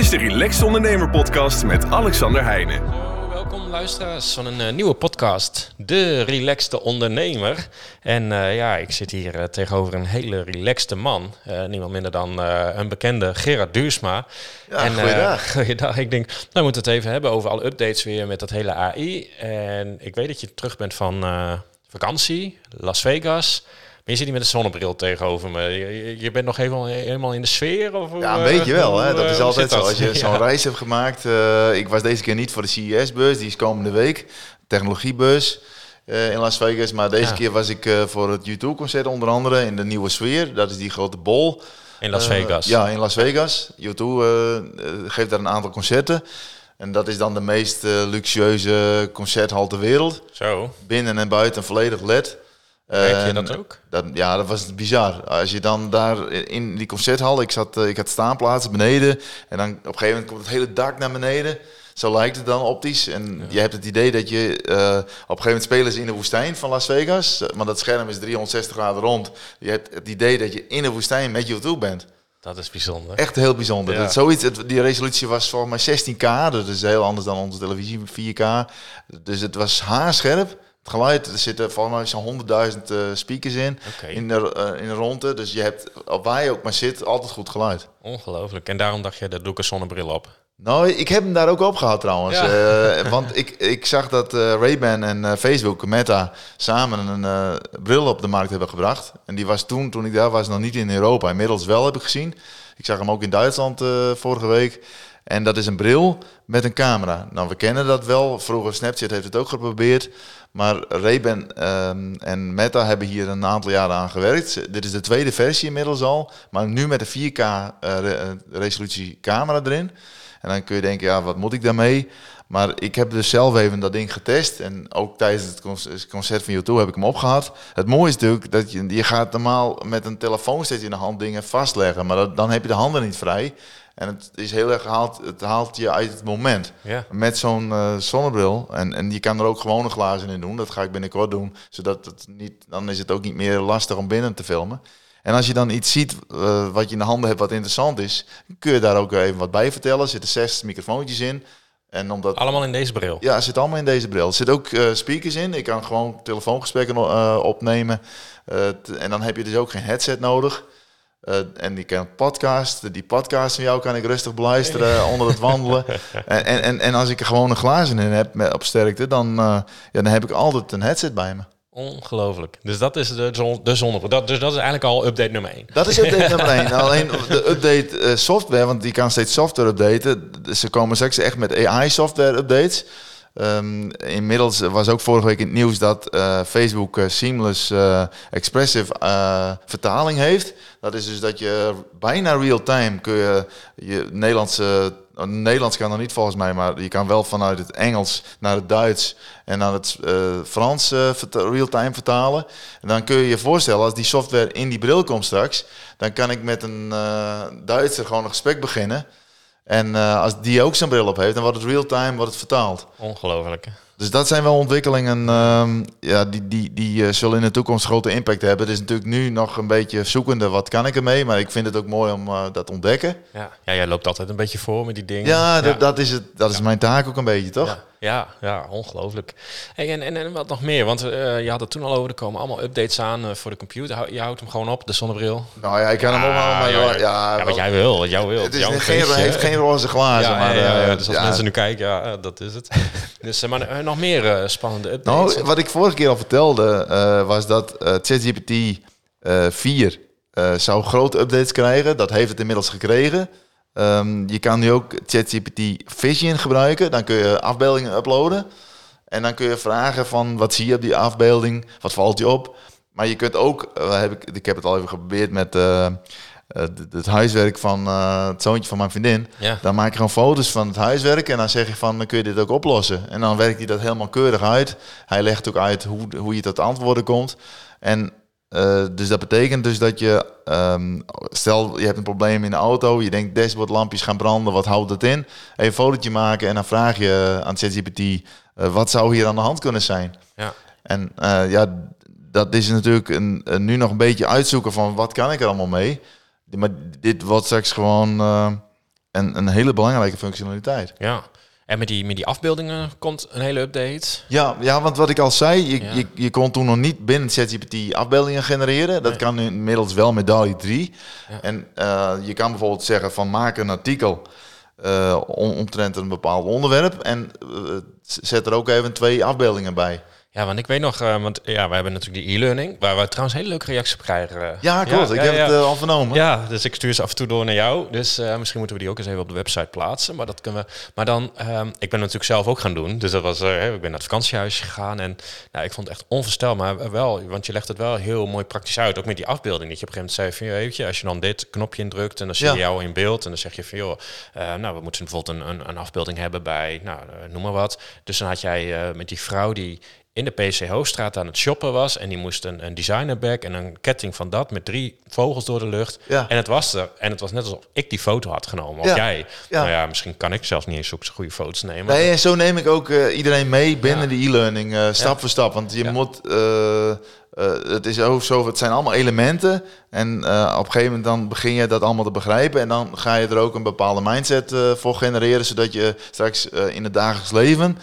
is de Relaxed Ondernemer Podcast met Alexander Heijnen. Welkom luisteraars van een eh, nieuwe podcast, De Relaxte Ondernemer. En eh, ja, ik zit hier eh, tegenover een hele relaxte man. Eh, niemand minder dan eh, een bekende Gerard Duursma. Ja, en, goeiedag. goeiedag. Ik denk, nou we moeten het even hebben over alle updates weer met dat hele AI. En ik weet dat je terug bent van eh, vakantie, Las Vegas. Je zit niet met een zonnebril tegenover me. Je, bent nog helemaal, helemaal in de sfeer? Of, Ja, een eh, beetje wel. Hè? Dat eh, is altijd zo. Als je zo'n Ja. reis hebt gemaakt. eh, ik was deze keer niet voor de CES-beurs. Die is komende week. Technologiebeurs eh, in Las Vegas. Maar deze Ja. keer was ik voor het U2-concert onder andere. In de Nieuwe Sfeer. Dat is die grote bol. In Las Vegas. ja, in Las Vegas. U2 eh, geeft daar een aantal concerten. En dat is dan de meest luxueuze concerthal ter wereld. Zo, Binnen en buiten volledig LED. Merk je En dat ook? Dat, ja, dat was bizar. Als je dan daar in die concerthal, ik, zat, eh, ik had staanplaatsen beneden. En dan op een gegeven moment komt het hele dak naar beneden. Zo lijkt het dan optisch. En je hebt het idee dat je... eh, op een gegeven moment spelen ze in de woestijn van Las Vegas. Maar dat scherm is 360 graden rond. Je hebt het idee dat je in de woestijn met YouTube bent. Dat is bijzonder. Echt heel bijzonder. Ja. Dat, zoiets, het- die resolutie was volgens mij 16K. Dat is heel anders dan onze televisie, 4K. Dus het was haarscherp. Het geluid, er zitten volgens mij zo'n 100.000 eh, speakers in. In, de, eh, in de ronde. Dus je hebt, op waar je ook maar zit, altijd goed geluid. Ongelooflijk. En daarom dacht je, daar doe ik een zonnebril op. Nou, ik heb hem daar ook opgehaald trouwens. Ja. Eh, want ik, ik zag dat eh Ray-Ban en eh, Facebook, Meta, samen een bril op de markt hebben gebracht. En die was toen, toen ik daar was, nog niet in Europa. Inmiddels wel heb ik gezien. Ik zag hem ook in Duitsland vorige week. En dat is een bril met een camera. Nou, we kennen dat wel. Vroeger Snapchat heeft het ook geprobeerd. Maar Ray-Ban ehm, en Meta hebben hier een aantal jaren aan gewerkt. Dit is de tweede versie inmiddels al. Maar nu met een 4K eh, eh, erin. En dan kun je denken, ja, wat moet ik daarmee? Maar ik heb dus zelf even dat ding getest. En ook tijdens het conc- het concert van YouTube heb ik hem opgehad. Het mooie is natuurlijk dat je, je gaat normaal met een telefoon steeds in de hand dingen vastleggen. Maar dan heb je de handen niet vrij. En het is heel erg gehaald, het haalt je uit het moment. Ja. Met zo'n eh, zonnebril. En, en je kan er ook gewone glazen in doen. Dat ga ik binnenkort doen. Zodat het niet, dan is het ook niet meer lastig om binnen te filmen. En als je dan iets ziet eh, wat je in de handen hebt wat interessant is, kun je daar ook even wat bij vertellen. Er zitten zes microfoontjes in. En omdat, Allemaal in deze bril. ja, het zit allemaal in deze bril. Er zitten ook eh, speakers in. Ik kan gewoon telefoongesprekken opnemen. En dan heb je dus ook geen headset nodig. Eh, en die kan podcast. Die podcast van jou kan ik rustig beluisteren onder het wandelen. En, en, en, en als ik er gewoon een glazen in heb met, op sterkte, dan, eh, ja, dan heb ik altijd een headset bij me. Ongelooflijk. Dus dat is de, zon, de zonnebril. Dat, dus dat is eigenlijk al update nummer 1. Dat is update nummer 1. Alleen de update eh, software, want die kan steeds software updaten. Dus Ze komen straks echt met AI software updates. Ehm, inmiddels was ook vorige week in het nieuws dat eh, Facebook eh, seamless eh, expressive vertaling heeft. Dat is dus dat je bijna real-time kun je je Nederlandse Nederlands kan nog niet volgens mij, maar je kan wel vanuit het Engels naar het Duits en naar het Frans real-time vertalen. En dan kun je je voorstellen, als die software in die bril komt straks, dan kan ik met een Duitser gewoon een gesprek beginnen. En eh, als die ook zijn bril op heeft, dan wordt het real-time wordt het vertaald. Ongelooflijk. Dus dat zijn wel ontwikkelingen ehm, ja, die, die, die eh, zullen in de toekomst grote impact hebben. Het is natuurlijk nu nog een beetje zoekende, wat kan ik ermee? Maar ik vind het ook mooi om eh, dat te ontdekken. Ja. ja, jij loopt altijd een beetje voor met die dingen. Ja, dat, dat is, het, dat is mijn taak ook een beetje, toch? Ja, ja, ongelooflijk. Hey, en, en, en wat nog meer? Want eh, je had het toen al over, er komen allemaal updates aan eh, voor de computer. Je houdt hem gewoon op, de zonnebril. Nou ja, ik kan hem ophouden, maar ja, wat jij wil, wat jij wil. het is jouw geen, heeft geen roze glazen, ja, maar ja, ja, eh, dus als mensen nu kijken, ja, dat is het. dus, maar nog meer spannende updates. Nou, wat ik vorige keer al vertelde, was dat ChatGPT eh 4 eh, zou grote updates krijgen. Dat heeft het inmiddels gekregen. Ehm, je kan nu ook ChatGPT Vision gebruiken. Dan kun je afbeeldingen uploaden. En dan kun je vragen van wat zie je op die afbeelding? Wat valt je op? Maar je kunt ook, eh, heb ik, ik heb het al even geprobeerd met eh, eh, het- huiswerk van het zoontje van mijn vriendin. Ja. Dan maak je gewoon foto's van het huiswerk en dan zeg je van, dan kun je dit ook oplossen. En dan werkt hij dat helemaal keurig uit. Hij legt ook uit hoe, hoe je tot antwoorden komt. En eh, dus dat betekent dus dat je, ehm, stel je hebt een probleem in de auto, je denkt dashboardlampjes gaan branden, wat houdt dat in? Even een fotootje maken en dan vraag je aan ChatGPT, eh, wat zou hier aan de hand kunnen zijn? Ja. En eh, ja, dat is natuurlijk een, een- nu nog een beetje uitzoeken van wat kan ik er allemaal mee. Maar dit wordt straks gewoon, een, een hele belangrijke functionaliteit. Ja. En met die, met die afbeeldingen komt een hele update. Ja, ja, want wat ik al zei, je, Ja. je, je kon toen nog niet binnen ChatGPT afbeeldingen genereren. Dat Nee. kan nu inmiddels wel met DALI 3. Ja. En eh, je kan bijvoorbeeld zeggen van maak een artikel eh, om, omtrent een bepaald onderwerp en eh, zet er ook even twee afbeeldingen bij. Ja, want ik weet nog, eh, want ja, we hebben natuurlijk die e-learning, waar we trouwens hele leuke reacties op krijgen. eh. Ja, klopt. ik ja, heb ja. het eh, al vernomen. Ja, dus ik stuur ze af en toe door naar jou. Dus misschien moeten we die ook eens even op de website plaatsen. Maar dat kunnen we. Maar dan, ehm, ik ben natuurlijk zelf ook gaan doen. Dus dat was, ik ben naar het vakantiehuis gegaan. En nou, ik vond het echt onvoorstelbaar wel. Want je legt het wel heel mooi praktisch uit. Ook met die afbeelding. Dat je op een gegeven moment zei van, weet als je dan dit knopje indrukt en dan zie je jou in beeld. En dan zeg je van, joh, nou, we moeten bijvoorbeeld een, een, een afbeelding hebben bij, nou, noem maar wat. Dus dan had jij met die vrouw die in de PC Hoofdstraat aan het shoppen was. En die moest een, een designerbag en een ketting van dat met drie vogels door de lucht. Ja. En het was er. En het was net alsof ik die foto had genomen. Of Ja. jij. Ja. Nou ja, misschien kan ik zelfs niet eens zo'n goede foto's nemen. Nee, en zo neem ik ook eh, iedereen mee binnen de e-learning, eh, stap voor stap. Want je moet, eh, het is ook zo, het zijn allemaal elementen. En op een gegeven moment dan begin je dat allemaal te begrijpen. En dan ga je er ook een bepaalde mindset voor genereren, zodat je straks in het dagelijks leven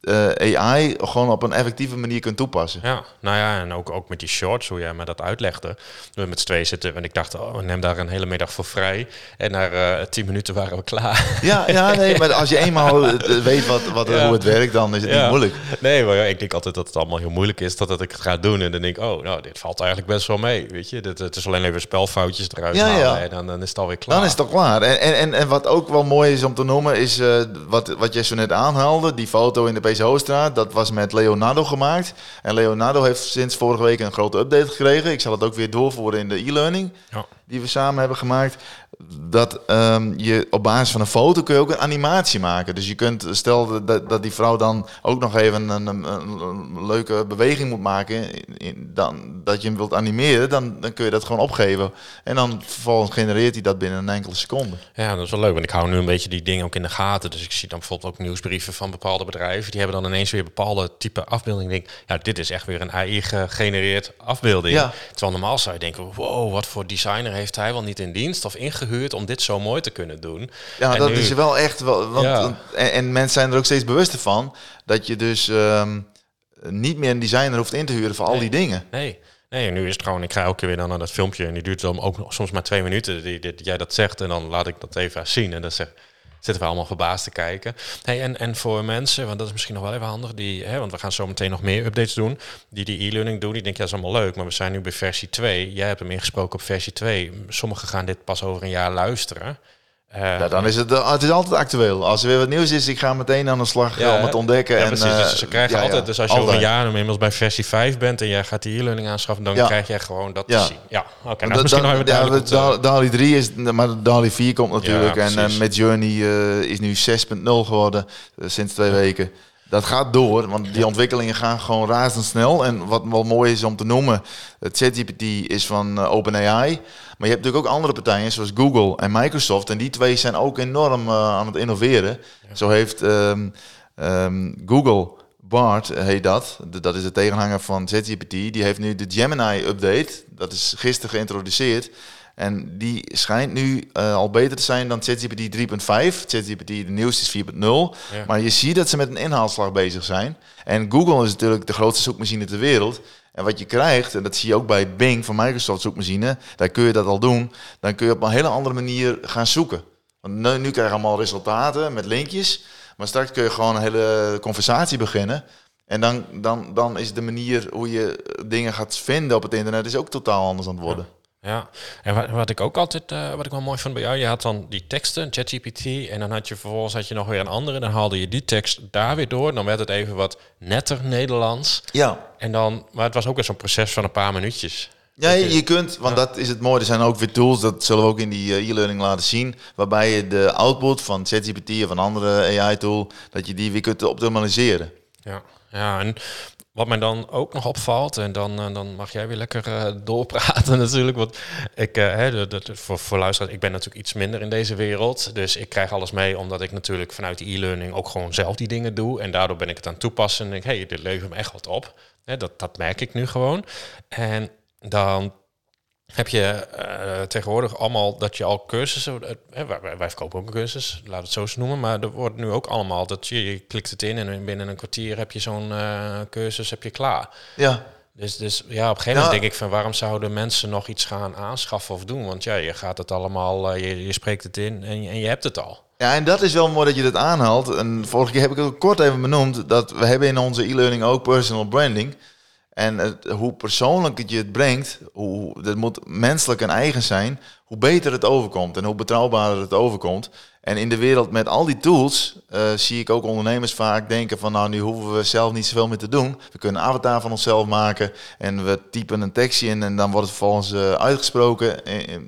eh, AI gewoon op een effectieve manier kunt toepassen. Ja, nou ja, en ook, ook met die shorts, hoe jij me dat uitlegde. We met z'n tweeën zitten en ik dacht, oh, neem daar een hele middag voor vrij. En na eh, tien minuten waren we klaar. Ja, ja, nee, maar als je eenmaal eh, weet wat, wat, Ja. hoe het werkt, dan is het Ja. niet moeilijk. Nee, maar ja, ik denk altijd dat het allemaal heel moeilijk is, dat ik het ga doen. En dan denk ik, oh, nou, dit valt eigenlijk best wel mee, weet je. Dit, het is alleen even spelfoutjes eruit Ja, halen en dan, dan is het alweer klaar. Dan is het al klaar. En, en, en, wat ook wel mooi is om te noemen, is wat, wat jij zo net aanhaalde. Die foto in de Hoofdstraat, dat was met Leonardo gemaakt. En Leonardo heeft sinds vorige week een grote update gekregen. Ik zal het ook weer doorvoeren in de e-learning Ja. Die we samen hebben gemaakt. Dat ehm, je op basis van een foto kun je ook een animatie maken. Dus je kunt, stel dat, dat die vrouw dan ook nog even een, een, leuke beweging moet maken, in- in- dan, dat je hem wilt animeren, dan, dan kun je dat gewoon opgeven. En dan vervolgens genereert hij dat binnen een enkele seconde. Ja, dat is wel leuk, want ik hou nu een beetje die dingen ook in de gaten. Dus ik zie dan bijvoorbeeld ook nieuwsbrieven van bepaalde bedrijven. Die hebben dan ineens weer bepaalde type afbeelding. Ik denk, ja, dit is echt weer een AI-gegenereerd afbeelding. Ja. Terwijl normaal zou je denken, wow, wat voor designer heeft hij wel niet in dienst of ingehuurd om dit zo mooi te kunnen doen. Ja, En dat nu- is wel echt wel. Want, Ja. en, en mensen zijn er ook steeds bewuster van dat je dus ehm, niet meer een designer hoeft in te huren voor al die dingen. Nee. Nee, nu is het gewoon, ik ga elke keer weer dan naar dat filmpje en die duurt dan ook nog soms maar twee minuten. Die, die, jij dat zegt en dan laat ik dat even zien. En dan zeg, zitten we allemaal verbaasd te kijken. Hey, en, en voor mensen, want dat is misschien nog wel even handig, die, hè, want we gaan zo meteen nog meer updates doen, die die e-learning doen. Die denken, ja, dat is allemaal leuk, maar we zijn nu bij versie 2. Jij hebt hem ingesproken op versie 2. Sommigen gaan dit pas over een jaar luisteren. Eh, Ja, dan is het, eh, het is altijd actueel. Als er weer wat nieuws is, ik ga meteen aan de slag Ja, eh, om het te ontdekken. Ja, en, precies. dus ze krijgen ja, ja, altijd, dus als je over een jaar inmiddels bij versie 5 bent en jij gaat die e-learning aanschaffen, dan Ja. krijg jij gewoon dat Ja. te zien. Ja, oké. nou, Dat- misschien ja, dat- om te- DALI 3 is, maar DALI 4 komt natuurlijk. Ja, en precies. met Journey eh, is nu 6.0 geworden sinds twee weken. Dat gaat door, want die ontwikkelingen gaan gewoon razendsnel. En wat wel mooi is om te noemen, het ChatGPT is van eh, OpenAI. Maar je hebt natuurlijk ook andere partijen zoals Google en Microsoft. En die twee zijn ook enorm eh, aan het innoveren. Zo heeft ehm, ehm, Google, Bart heet dat, dat is de tegenhanger van ChatGPT. Die heeft nu de Gemini-update, dat is gisteren geïntroduceerd. En die schijnt nu eh, al beter te zijn dan ChatGPT 3.5. ChatGPT, de nieuwste is 4.0. Ja. Maar je ziet dat ze met een inhaalslag bezig zijn. En Google is natuurlijk de grootste zoekmachine ter wereld. En wat je krijgt, en dat zie je ook bij Bing van Microsoft zoekmachine, daar kun je dat al doen. Dan kun je op een hele andere manier gaan zoeken. Want nu, nu krijg je allemaal resultaten met linkjes. Maar straks kun je gewoon een hele conversatie beginnen. En dan, dan, dan is de manier hoe je dingen gaat vinden op het internet is ook totaal anders aan het worden. Ja, en wat, wat ik ook altijd, eh, wat ik wel mooi vond bij jou, je had dan die teksten, ChatGPT, en dan had je vervolgens had je nog weer een andere, dan haalde je die tekst daar weer door, dan werd het even wat netter Nederlands. Ja, En dan, maar het was ook weer zo'n proces van een paar minuutjes. Ja, je, je kunt, want dat is het mooie. Er zijn ook weer tools, dat zullen we ook in die eh, e-learning laten zien, waarbij je de output van ChatGPT of een andere AI-tool, dat je die weer kunt optimaliseren. Ja, ja, en wat mij dan ook nog opvalt, en dan, eh, dan mag jij weer lekker eh, doorpraten natuurlijk. Want ik, eh, hè, voor, voor luisteraars, ik ben natuurlijk iets minder in deze wereld. Dus ik krijg alles mee, omdat ik natuurlijk vanuit de e-learning ook gewoon zelf die dingen doe. En daardoor ben ik het aan toepassen en denk, hé, hey, dit levert me echt wat op. Hè, dat, dat merk ik nu gewoon. En dan heb je eh, tegenwoordig allemaal dat je al cursussen, uh, wij, wij verkopen ook een cursus, laat het zo eens noemen, maar er wordt nu ook allemaal dat je, je klikt het in en binnen een kwartier heb je zo'n uh, cursus heb je klaar. Ja. Dus, dus ja, op een gegeven moment denk ik van waarom zouden mensen nog iets gaan aanschaffen of doen? Want ja, je gaat het allemaal, je, je spreekt het in en, en je hebt het al. Ja, en dat is wel mooi dat je dat aanhaalt. En vorige keer heb ik het ook kort even benoemd. Dat we hebben in onze e-learning ook personal branding. En het, hoe persoonlijk je het brengt, hoe, dat moet menselijk en eigen zijn, hoe beter het overkomt en hoe betrouwbaarder het overkomt. En in de wereld met al die tools uh, zie ik ook ondernemers vaak denken van nou nu hoeven we zelf niet zoveel meer te doen. We kunnen een avatar van onszelf maken en we typen een tekstje in en dan wordt het vervolgens uh, uitgesproken.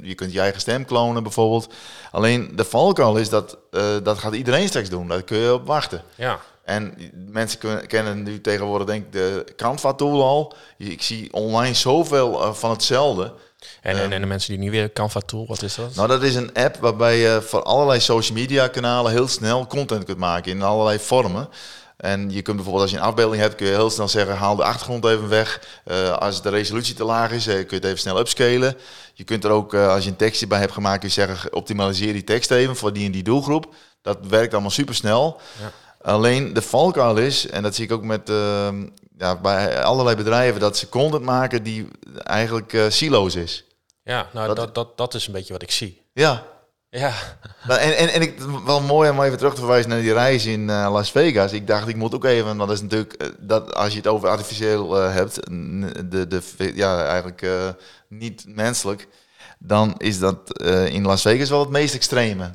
Je kunt je eigen stem klonen bijvoorbeeld. Alleen de valkuil is dat dat gaat iedereen straks doen. Daar kun je op wachten. Ja. En mensen kennen nu tegenwoordig denk ik de Canva tool al. Ik zie online zoveel van hetzelfde. En, en, en, de mensen die niet weer Canva Tool, wat is dat? Nou, dat is een app waarbij je voor allerlei social media kanalen heel snel content kunt maken in allerlei vormen. En je kunt bijvoorbeeld als je een afbeelding hebt, kun je heel snel zeggen, haal de achtergrond even weg. Uh, als de resolutie te laag is, uh, kun je het even snel upscalen. Je kunt er ook, uh, als je een tekstje bij hebt gemaakt, kun je zeggen, optimaliseer die tekst even voor die en die doelgroep. Dat werkt allemaal super snel. Ja. Alleen de valkuil is, en dat zie ik ook met ehm, ja, bij allerlei bedrijven, dat ze content maken die eigenlijk uh, silo's is. Ja, nou dat, dat, dat, is een beetje wat ik zie. Ja. Ja. En, en, en ik, wel mooi om even terug te verwijzen naar die reis in uh, Las Vegas. Ik dacht, ik moet ook even, want dat is natuurlijk, uh, dat als je het over artificieel hebt, de, de, ja, eigenlijk niet menselijk, dan is dat in Las Vegas wel het meest extreme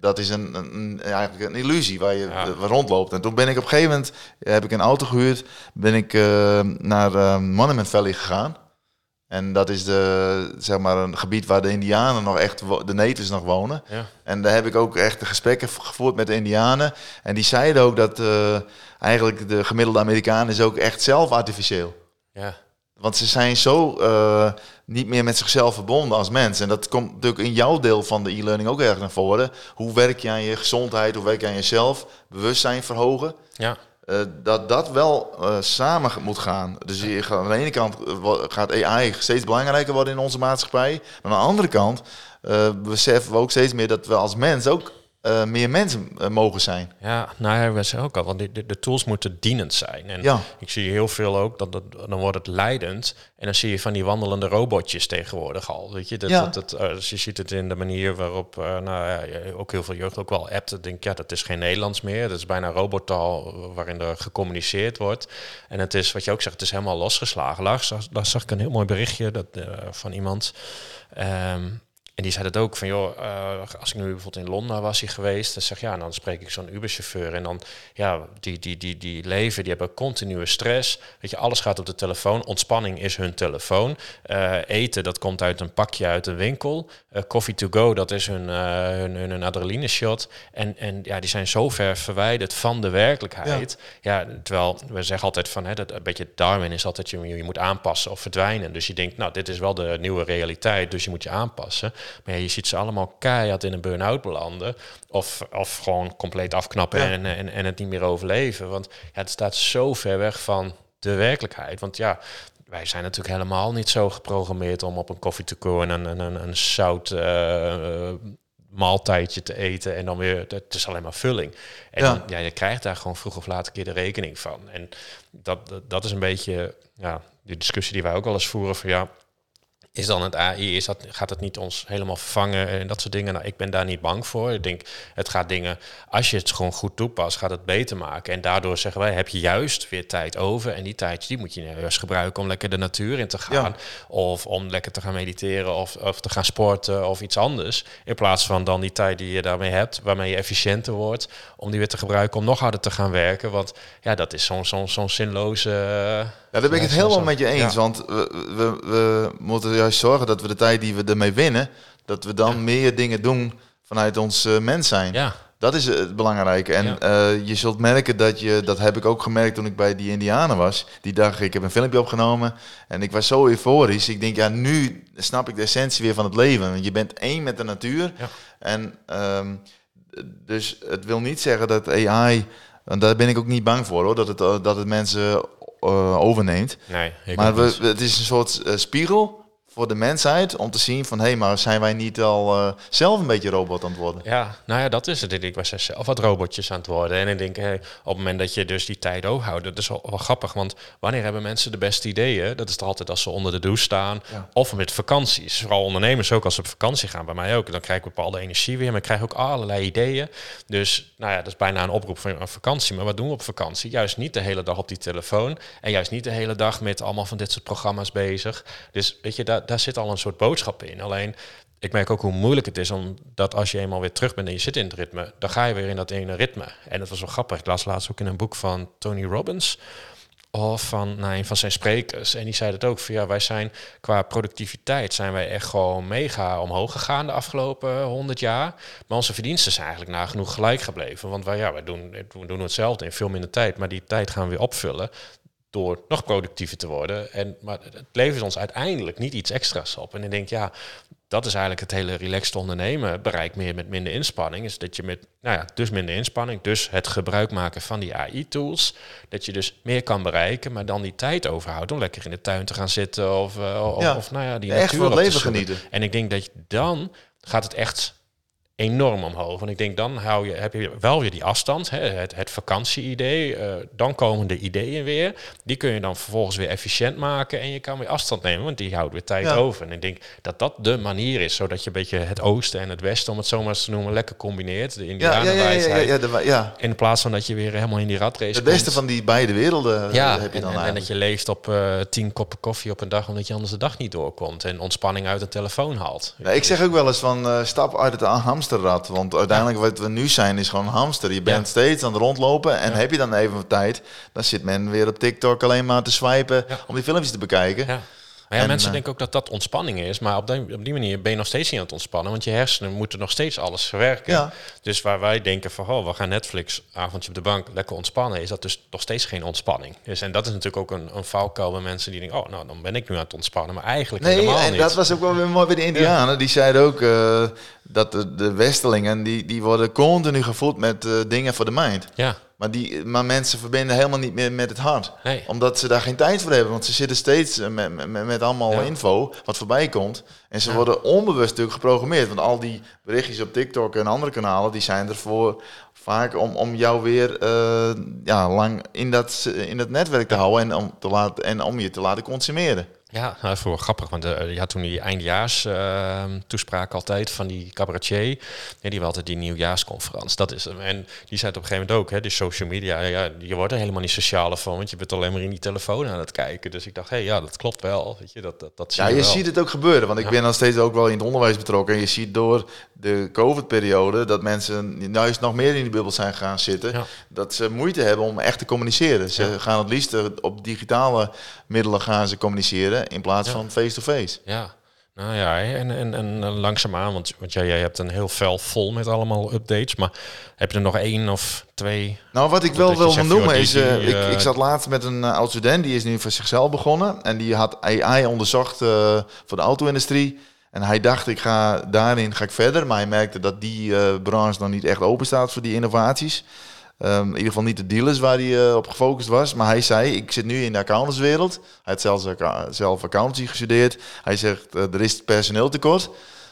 dat is een, een, eigenlijk een illusie waar je rondloopt. En toen ben ik op een gegeven moment, heb ik een auto gehuurd, ben ik uh, naar uh, Monument Valley gegaan. En dat is de, zeg maar een gebied waar de Indianen nog echt, de natives nog wonen. Ja. En daar heb ik ook echt de gesprekken gevoerd met de Indianen. En die zeiden ook dat uh, eigenlijk de gemiddelde Amerikaan is ook echt zelf artificieel. Ja. Want ze zijn zo niet meer met zichzelf verbonden als mens. En dat komt natuurlijk in jouw deel van de e-learning ook erg naar voren. Hoe werk je aan je gezondheid? Hoe werk je aan jezelf? Bewustzijn verhogen. Ja. Uh, dat dat wel uh, samen moet gaan. Dus je gaat, aan de ene kant gaat AI steeds belangrijker worden in onze maatschappij. Maar aan de andere kant beseffen we ook steeds meer dat we als mens ook uh, meer mensen uh, mogen zijn. Ja, nou ja, we zeggen ook al, want de, de, tools moeten dienend zijn. En ja. ik zie heel veel ook, dat, dat, dan wordt het leidend. En dan zie je van die wandelende robotjes tegenwoordig al. Weet je, dat, ja. dat, dat uh, dus je ziet het in de manier waarop, nou ja, ook heel veel jeugd ook wel appt. denk ja, dat is geen Nederlands meer. Dat is bijna robottaal waarin er gecommuniceerd wordt. En het is, wat je ook zegt, het is helemaal losgeslagen. Daar zag, daar zag ik een heel mooi berichtje dat, van iemand... Um, en die zei het ook van, joh, uh, als ik nu bijvoorbeeld in Londen was hij geweest, dan zeg ja, dan spreek ik zo'n Uber-chauffeur en dan, ja, die, die, die, die leven, die hebben continue stress. Weet je, alles gaat op de telefoon. Ontspanning is hun telefoon. Uh, eten, dat komt uit een pakje uit een winkel. Uh, coffee to go, dat is hun, hun, hun, hun adrenaline shot. En, en ja, die zijn zo ver verwijderd van de werkelijkheid. Ja, ja terwijl we zeggen altijd van, hè, dat een beetje Darwin is altijd, je, je moet aanpassen of verdwijnen. Dus je denkt, nou, dit is wel de nieuwe realiteit, dus je moet je aanpassen. Maar ja, je ziet ze allemaal keihard in een burn-out belanden. Of, of gewoon compleet afknappen ja. en, en, en het niet meer overleven. Want ja, het staat zo ver weg van de werkelijkheid. Want ja, wij zijn natuurlijk helemaal niet zo geprogrammeerd om op een koffie en een, een, een zout uh, maaltijdje te eten en dan weer, het is alleen maar vulling. En ja. Je krijgt daar gewoon vroeg of laat een keer de rekening van. En dat, dat, dat is een beetje ja, die discussie die wij ook wel eens voeren van ja, is dan het AI, is dat, gaat het niet ons helemaal vervangen en dat soort dingen? Nou, ik ben daar niet bang voor. Ik denk, het gaat dingen, als je het gewoon goed toepast, gaat het beter maken. En daardoor zeggen wij, heb je juist weer tijd over. En die tijd, die moet je juist gebruiken om lekker de natuur in te gaan. Ja. Of om lekker te gaan mediteren of, of te gaan sporten of iets anders. In plaats van dan die tijd die je daarmee hebt, waarmee je efficiënter wordt, om die weer te gebruiken om nog harder te gaan werken. Want ja, dat is zo'n zo'n zo'n zinloze... Ja, daar ben ik het helemaal met je eens. Ja. Want we, we, we, moeten juist zorgen dat we de tijd die we ermee winnen, dat we dan ja. meer dingen doen vanuit ons uh, mens zijn. Ja. Dat is het belangrijke. En uh, je zult merken dat je, dat heb ik ook gemerkt toen ik bij die Indianen was. Die dag, ik heb een filmpje opgenomen en ik was zo euforisch. Ik denk, ja, nu snap ik de essentie weer van het leven. Want je bent één met de natuur. En um, dus het wil niet zeggen dat AI, en daar ben ik ook niet bang voor hoor, dat het, dat het mensen overneemt. Nee, maar we, het is een soort uh, spiegel voor de mensheid om te zien van hé, hey, maar zijn wij niet al eh, zelf een beetje robot aan het worden? Ja, nou ja, dat is het. Ik was zelf wat robotjes aan het worden. En ik denk, hey, op het moment dat je dus die tijd ook houdt, dat is wel, wel, grappig. Want wanneer hebben mensen de beste ideeën? Dat is toch altijd als ze onder de douche staan of met vakanties. Vooral ondernemers ook als ze op vakantie gaan, bij mij ook. Dan krijg ik bepaalde energie weer, maar ik krijg ook allerlei ideeën. Dus nou ja, dat is bijna een oproep van een vakantie. Maar wat doen we op vakantie? Juist niet de hele dag op die telefoon. En juist niet de hele dag met allemaal van dit soort programma's bezig. Dus weet je, daar, daar zit al een soort boodschap in. Alleen, ik merk ook hoe moeilijk het is, omdat als je eenmaal weer terug bent en je zit in het ritme, dan ga je weer in dat ene ritme. En dat was wel grappig. Ik laatst ook in een boek van Tony Robbins of van nou, een van zijn sprekers. En die zei het ook ja, wij zijn qua productiviteit zijn wij echt gewoon mega omhoog gegaan de afgelopen honderd jaar. Maar onze verdiensten zijn eigenlijk nagenoeg gelijk gebleven. Want wij, ja, wij doen, we doen hetzelfde in veel minder tijd, maar die tijd gaan we weer opvullen door nog productiever te worden. En, maar het levert ons uiteindelijk niet iets extra's op. En ik denk, ja, dat is eigenlijk het hele relaxed ondernemen. Bereik meer met minder inspanning. Is dat je met, nou ja, dus minder inspanning, dus het gebruik maken van die AI-tools. Dat je dus meer kan bereiken, maar dan die tijd overhoudt om lekker in de tuin te gaan zitten of, uh, of, of, nou ja, die echt natuur leven genieten. En ik denk dat je dan gaat het echt enorm omhoog. Want ik denk, dan hou je, heb je wel weer die afstand, hè, het, het vakantie-idee. Uh, dan komen de ideeën weer. Die kun je dan vervolgens weer efficiënt maken. En je kan weer afstand nemen, want die houdt weer tijd over. En ik denk dat dat de manier is, zodat je een beetje het oosten en het westen, om het zo maar eens te noemen, lekker combineert. De indianenwijsheid. Ja, ja, ja, In plaats van dat je weer helemaal in die ratrace Het beste van die beide werelden ja, heb je dan en, en, dat je leeft op uh, tien koppen koffie op een dag, omdat je anders de dag niet doorkomt. En ontspanning uit de telefoon haalt. ik zeg ook wel eens van, uh, stap uit het hamster want uiteindelijk wat we nu zijn is gewoon een hamster. Je bent steeds aan het rondlopen en heb je dan even tijd, dan zit men weer op TikTok alleen maar te swipen om die filmpjes te bekijken. Maar ja, mensen eh, denken ook dat dat ontspanning is. Maar op die, op die manier ben je nog steeds niet aan het ontspannen. Want je hersenen moeten nog steeds alles verwerken. Ja. Dus waar wij denken van, oh, we gaan Netflix avondje op de bank lekker ontspannen. Is dat dus nog steeds geen ontspanning. Dus, en dat is natuurlijk ook een, een valkuil bij mensen die denken, oh, nou, dan ben ik nu aan het ontspannen. Maar eigenlijk nee, helemaal en dat was ook wel weer mooi bij de Indianen. Die zeiden ook uh, dat de, de Westelingen, die, die worden continu gevoed met uh, dingen voor de mind. Ja. Maar, die, maar mensen verbinden helemaal niet meer met het hart. Omdat ze daar geen tijd voor hebben. Want ze zitten steeds eh, met, met, met allemaal info wat voorbij komt. En ze worden onbewust natuurlijk geprogrammeerd. Want al die berichtjes op TikTok en andere kanalen, die zijn ervoor vaak om, om jou weer uh, ja, lang in dat, in dat netwerk te houden en om, te laten, en om je te laten consumeren. Ja, dat is wel grappig, want uh, je had toen die eindjaars uh, toespraak altijd van die cabaretier. Ja, die had altijd die nieuwjaarsconferentie. Dat is hem. En die zei het op een gegeven moment ook, hè, de social media, ja, je wordt er helemaal niet socialer van, want je bent alleen maar in die telefoon aan het kijken. Dus ik dacht, hé, hey, ja, dat klopt wel. Weet je, dat, dat, dat zie ja, je, ziet het ook gebeuren, want ik ben nog steeds ook wel in het onderwijs betrokken. En je ziet door de COVID-periode dat mensen juist nog meer in die bubbel zijn gaan zitten. Dat ze moeite hebben om echt te communiceren. Ze gaan het liefst op digitale middelen gaan ze communiceren in plaats van face-to-face. Ja. Nou ja, en, en, en langzaamaan, want, want jij, jij hebt een heel vel vol met allemaal updates, maar heb je er nog één of twee? Nou, wat ik wel wil noemen is, uh, ik, ik zat laatst met een uh, oud student, die is nu voor zichzelf begonnen en die had AI onderzocht voor de auto-industrie. En hij dacht, ik ga daarin ga ik verder, maar hij merkte dat die branche nog niet echt open staat voor die innovaties. Um, in ieder geval niet de dealers waar hij uh, op gefocust was. Maar hij zei, ik zit nu in de accountantswereld. Hij had zelfs, zelf accountancy gestudeerd. Hij zegt, uh, er is personeel tekort.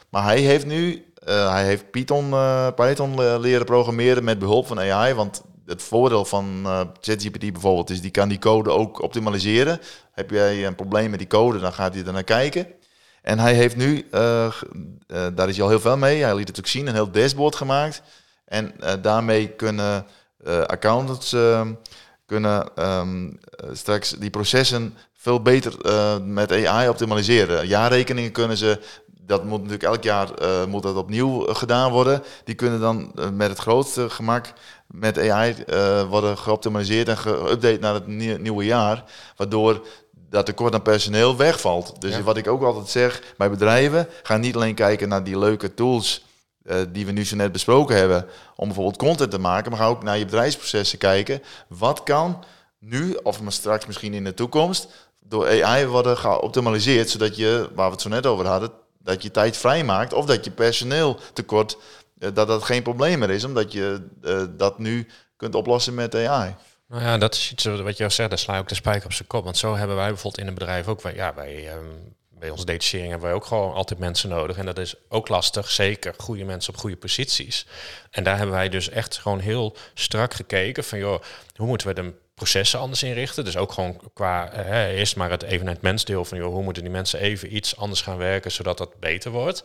Maar hij heeft nu, uh, hij heeft Python, Python leren programmeren met behulp van AI. Want het voordeel van ChatGPT bijvoorbeeld is, die kan die code ook optimaliseren. Heb jij een probleem met die code, dan gaat hij er naar kijken. En hij heeft nu, daar is hij al heel veel mee. Hij liet het ook zien, een heel dashboard gemaakt. En daarmee kunnen accountants ehm, kunnen ehm, eh, straks die processen veel beter eh, met AI optimaliseren. Jaarrekeningen kunnen ze, dat moet natuurlijk elk jaar moet dat opnieuw gedaan worden. Die kunnen dan met het grootste gemak met AI worden geoptimaliseerd en geüpdate naar het nieuwe jaar. Waardoor dat tekort aan personeel wegvalt. Dus wat ik ook altijd zeg bij bedrijven, ga niet alleen kijken naar die leuke tools die we nu zo net besproken hebben, om bijvoorbeeld content te maken, maar ga ook naar je bedrijfsprocessen kijken. Wat kan nu, of straks misschien in de toekomst, door AI worden geoptimaliseerd, zodat je, waar we het zo net over hadden, dat je tijd vrijmaakt of dat je personeel tekort, uh, dat dat geen probleem meer is, omdat je uh, dat nu kunt oplossen met AI. Nou ja, dat is iets wat je al zegt, daar sla je ook de spijker op zijn kop. Want zo hebben wij bijvoorbeeld in een bedrijf ook, ja, wij, um, bij onze detachering hebben wij ook gewoon altijd mensen nodig. En dat is ook lastig, zeker goede mensen op goede posities. En daar hebben wij dus echt gewoon heel strak gekeken van, joh, hoe moeten we de processen anders inrichten? Dus ook gewoon qua, hè, eerst maar het evenementmensdeel van, joh, hoe moeten die mensen even iets anders gaan werken, zodat dat beter wordt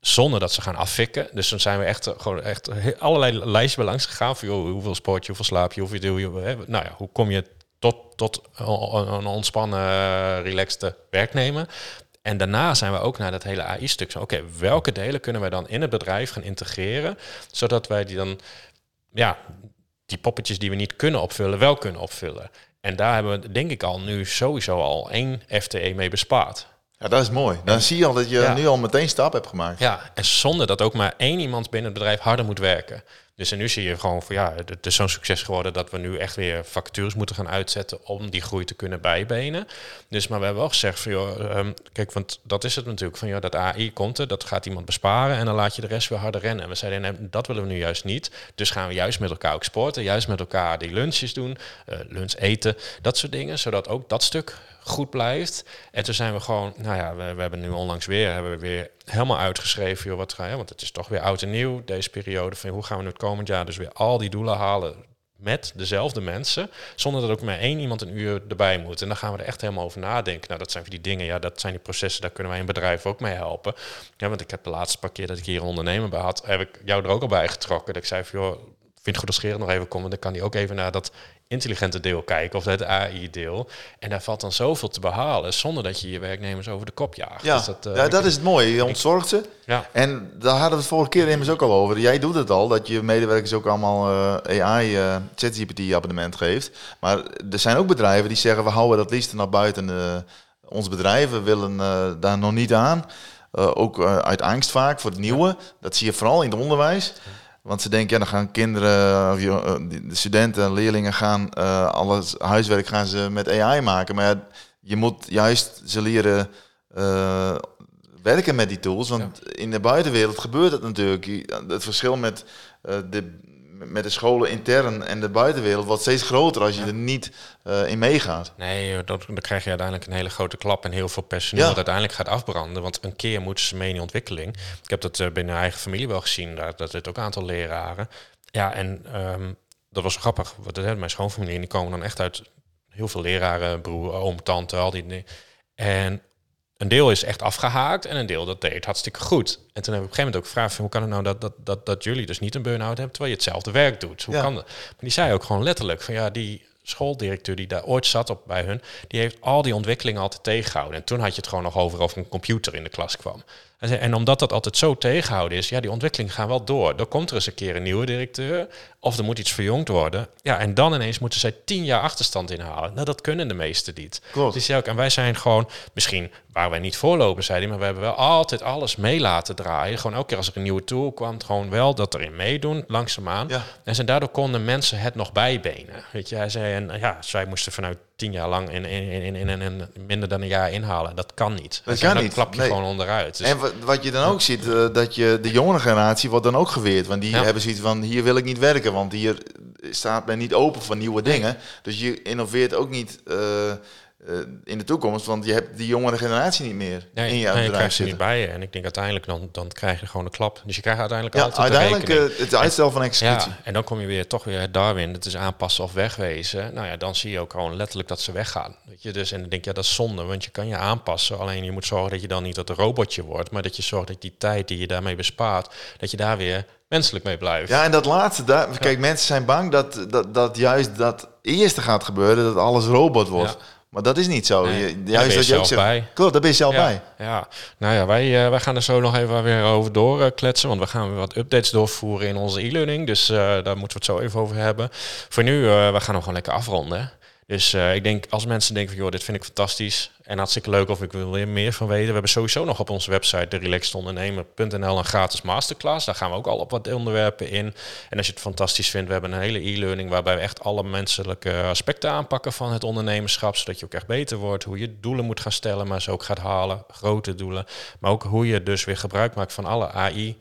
zonder dat ze gaan afvikken. Dus dan zijn we echt gewoon echt allerlei lijstjes langs gegaan van joh, hoeveel sport je, hoeveel slaap je, hoeveel doe je, nou ja, hoe kom je tot, tot een ontspannen, relaxte werknemer. En daarna zijn we ook naar dat hele AI-stuk. Oké, welke delen kunnen wij dan in het bedrijf gaan integreren, zodat wij die dan, ja, die poppetjes die we niet kunnen opvullen, wel kunnen opvullen. En daar hebben we denk ik al nu sowieso al één FTE mee bespaard. Ja, dat is mooi. Dan zie je al dat je nu al meteen stap hebt gemaakt. Ja, en zonder dat ook maar één iemand binnen het bedrijf harder moet werken. Dus en nu zie je gewoon van ja, het is zo'n succes geworden dat we nu echt weer vacatures moeten gaan uitzetten om die groei te kunnen bijbenen. Dus maar we hebben wel gezegd van joh, um, kijk, want dat is het natuurlijk van ja, dat AI komt er, dat gaat iemand besparen en dan laat je de rest weer harder rennen. En we zeiden nee, dat willen we nu juist niet. Dus gaan we juist met elkaar ook sporten, juist met elkaar die lunches doen, uh, lunch eten, dat soort dingen, zodat ook dat stuk goed blijft. En toen zijn we gewoon, nou ja, we, hebben nu onlangs weer, hebben we weer helemaal uitgeschreven, joh, wat ga je, want het is toch weer oud en nieuw, deze periode, van hoe gaan we nu het komend jaar dus weer al die doelen halen met dezelfde mensen, zonder dat ook maar één iemand een uur erbij moet. En dan gaan we er echt helemaal over nadenken. Nou, dat zijn die dingen, ja, dat zijn die processen, daar kunnen wij een bedrijf ook mee helpen. Ja, want ik heb de laatste paar keer dat ik hier een ondernemer bij had, heb ik jou er ook al bij getrokken. Dat ik zei van, joh, vind het goed als Gerard nog even komen, dan kan hij ook even naar dat intelligente deel kijken of het AI-deel. En daar valt dan zoveel te behalen zonder dat je je werknemers over de kop jaagt. Ja, dus dat, uh, ja, dat is het mooie. Je ontzorgt ze. Ja. En daar hadden we het vorige keer immers ook al over. Jij doet het al, dat je medewerkers ook allemaal uh, AI, uh, ChatGPT abonnement geeft. Maar er zijn ook bedrijven die zeggen, we houden dat liefst naar buiten ons bedrijven willen daar nog niet aan. ook uit angst vaak voor het nieuwe. Dat zie je vooral in het onderwijs. Want ze denken, ja, dan gaan kinderen, of de studenten, leerlingen gaan uh, alles huiswerk gaan ze met AI maken. Maar ja, je moet juist ze leren uh, werken met die tools. Want ja. in de buitenwereld gebeurt het natuurlijk. Het verschil met uh, de met de scholen intern en de buitenwereld wordt steeds groter als je er niet uh, in meegaat. Nee, dat, dan krijg je uiteindelijk een hele grote klap en heel veel personeel ja. dat uiteindelijk gaat afbranden. Want een keer moeten ze mee in ontwikkeling. Ik heb dat uh, binnen eigen familie wel gezien, daar, dat zit ook een aantal leraren. Ja, en um, dat was grappig. Wat, mijn schoonfamilie, die komen dan echt uit heel veel leraren, broer, oom, tante, al die dingen. En een deel is echt afgehaakt en een deel dat deed hartstikke goed. En toen heb ik op een gegeven moment ook gevraagd: hoe kan het nou dat, dat, dat, dat jullie dus niet een burn-out hebben terwijl je hetzelfde werk doet? Hoe ja. kan dat? Maar die zei ook gewoon letterlijk: van ja, die schooldirecteur die daar ooit zat op bij hun, die heeft al die ontwikkelingen altijd tegengehouden. En toen had je het gewoon nog over of een computer in de klas kwam. En omdat dat altijd zo tegenhouden is, ja, die ontwikkelingen gaan wel door. Dan komt er eens een keer een nieuwe directeur, of er moet iets verjongd worden. Ja, en dan ineens moeten zij tien jaar achterstand inhalen. Nou, dat kunnen de meesten niet. Klopt. Dus ja, ook, en wij zijn gewoon, misschien waar wij niet voorlopen, zei hij, maar we hebben wel altijd alles mee laten draaien. Gewoon elke keer als er een nieuwe tool kwam, gewoon wel dat erin meedoen, langzaamaan. Ja. En zijn daardoor konden mensen het nog bijbenen. Weet je, hij zei, en ja, zij moesten vanuit tien jaar lang in, in, in, in, in, in minder dan een jaar inhalen. Dat kan niet. Dat kan dan niet. klap je gewoon onderuit. Dus, En wat, je dan ook ziet, uh, dat je de jongere generatie wordt dan ook geweerd. Want die hebben zoiets van, hier wil ik niet werken, want hier staat men niet open voor nieuwe dingen. Dus je innoveert ook niet uh, uh, in de toekomst, want je hebt die jongere generatie niet meer Nee, in je nee, je bedrijf ze niet zitten. bij je. En ik denk uiteindelijk dan, dan krijg je gewoon een klap. Dus je krijgt uiteindelijk Ja, altijd uiteindelijk uh, het uitstel van executie. Ja, en dan kom je weer toch weer het Darwin. Het is aanpassen of wegwezen. Nou ja, dan zie je ook gewoon letterlijk dat ze weggaan. Weet je, dus en dan denk je, ja, dat is zonde, want je kan je aanpassen. Alleen je moet zorgen dat je dan niet dat een robotje wordt, maar dat je zorgt dat die tijd die je daarmee bespaart, dat je daar weer menselijk mee blijft. Ja, en dat laatste, daar, kijk, mensen zijn bang dat, dat, dat juist dat eerste gaat gebeuren, dat alles robot wordt. Ja. Maar dat is niet zo. Nee, Je- daar juist ben je dat je ook zegt, bij. Klopt, daar ben je zelf ja, bij. Ja, nou ja, wij, eh, wij gaan er zo nog even weer over doorkletsen, want we gaan weer wat updates doorvoeren in onze e-learning. Dus eh, daar moeten we het zo even over hebben. Voor nu, eh, we gaan hem gewoon lekker afronden. Dus eh, ik denk, als mensen denken van, joh, dit vind ik fantastisch en hartstikke leuk of ik wil er meer van weten. We hebben sowieso nog op onze website, derelaxedondernemer.nl, een gratis masterclass. Daar gaan we ook al op wat onderwerpen in. En als je het fantastisch vindt, we hebben een hele e-learning waarbij we echt alle menselijke aspecten aanpakken van het ondernemerschap, zodat je ook echt beter wordt, hoe je doelen moet gaan stellen, maar ze ook gaat halen, grote doelen. Maar ook hoe je dus weer gebruik maakt van alle AI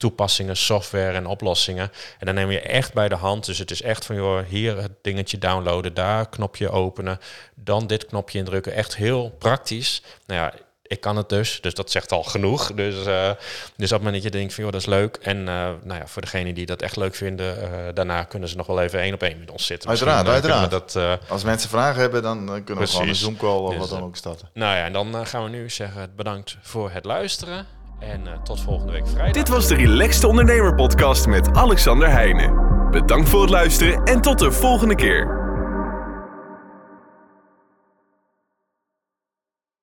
toepassingen, software en oplossingen. En dan neem je echt bij de hand. Dus het is echt van, joh, hier het dingetje downloaden, daar knopje openen, dan dit knopje indrukken. Echt heel praktisch. Nou ja, ik kan het dus. Dus dat zegt al genoeg. Dus, uh, dus op het moment dat je denkt van, joh, dat is leuk. En uh, nou ja, voor degenen die dat echt leuk vinden, uh, daarna kunnen ze nog wel even één op één met ons zitten. Uiteraard, uiteraard. Dat, Als mensen vragen hebben, dan kunnen we gewoon een Zoom-call of dus, wat dan ook starten. Nou ja, en dan gaan we nu zeggen bedankt voor het luisteren. En tot volgende week vrijdag. Dit was de Relaxed Ondernemer podcast met Alexander Heijnen. Bedankt voor het luisteren en tot de volgende keer.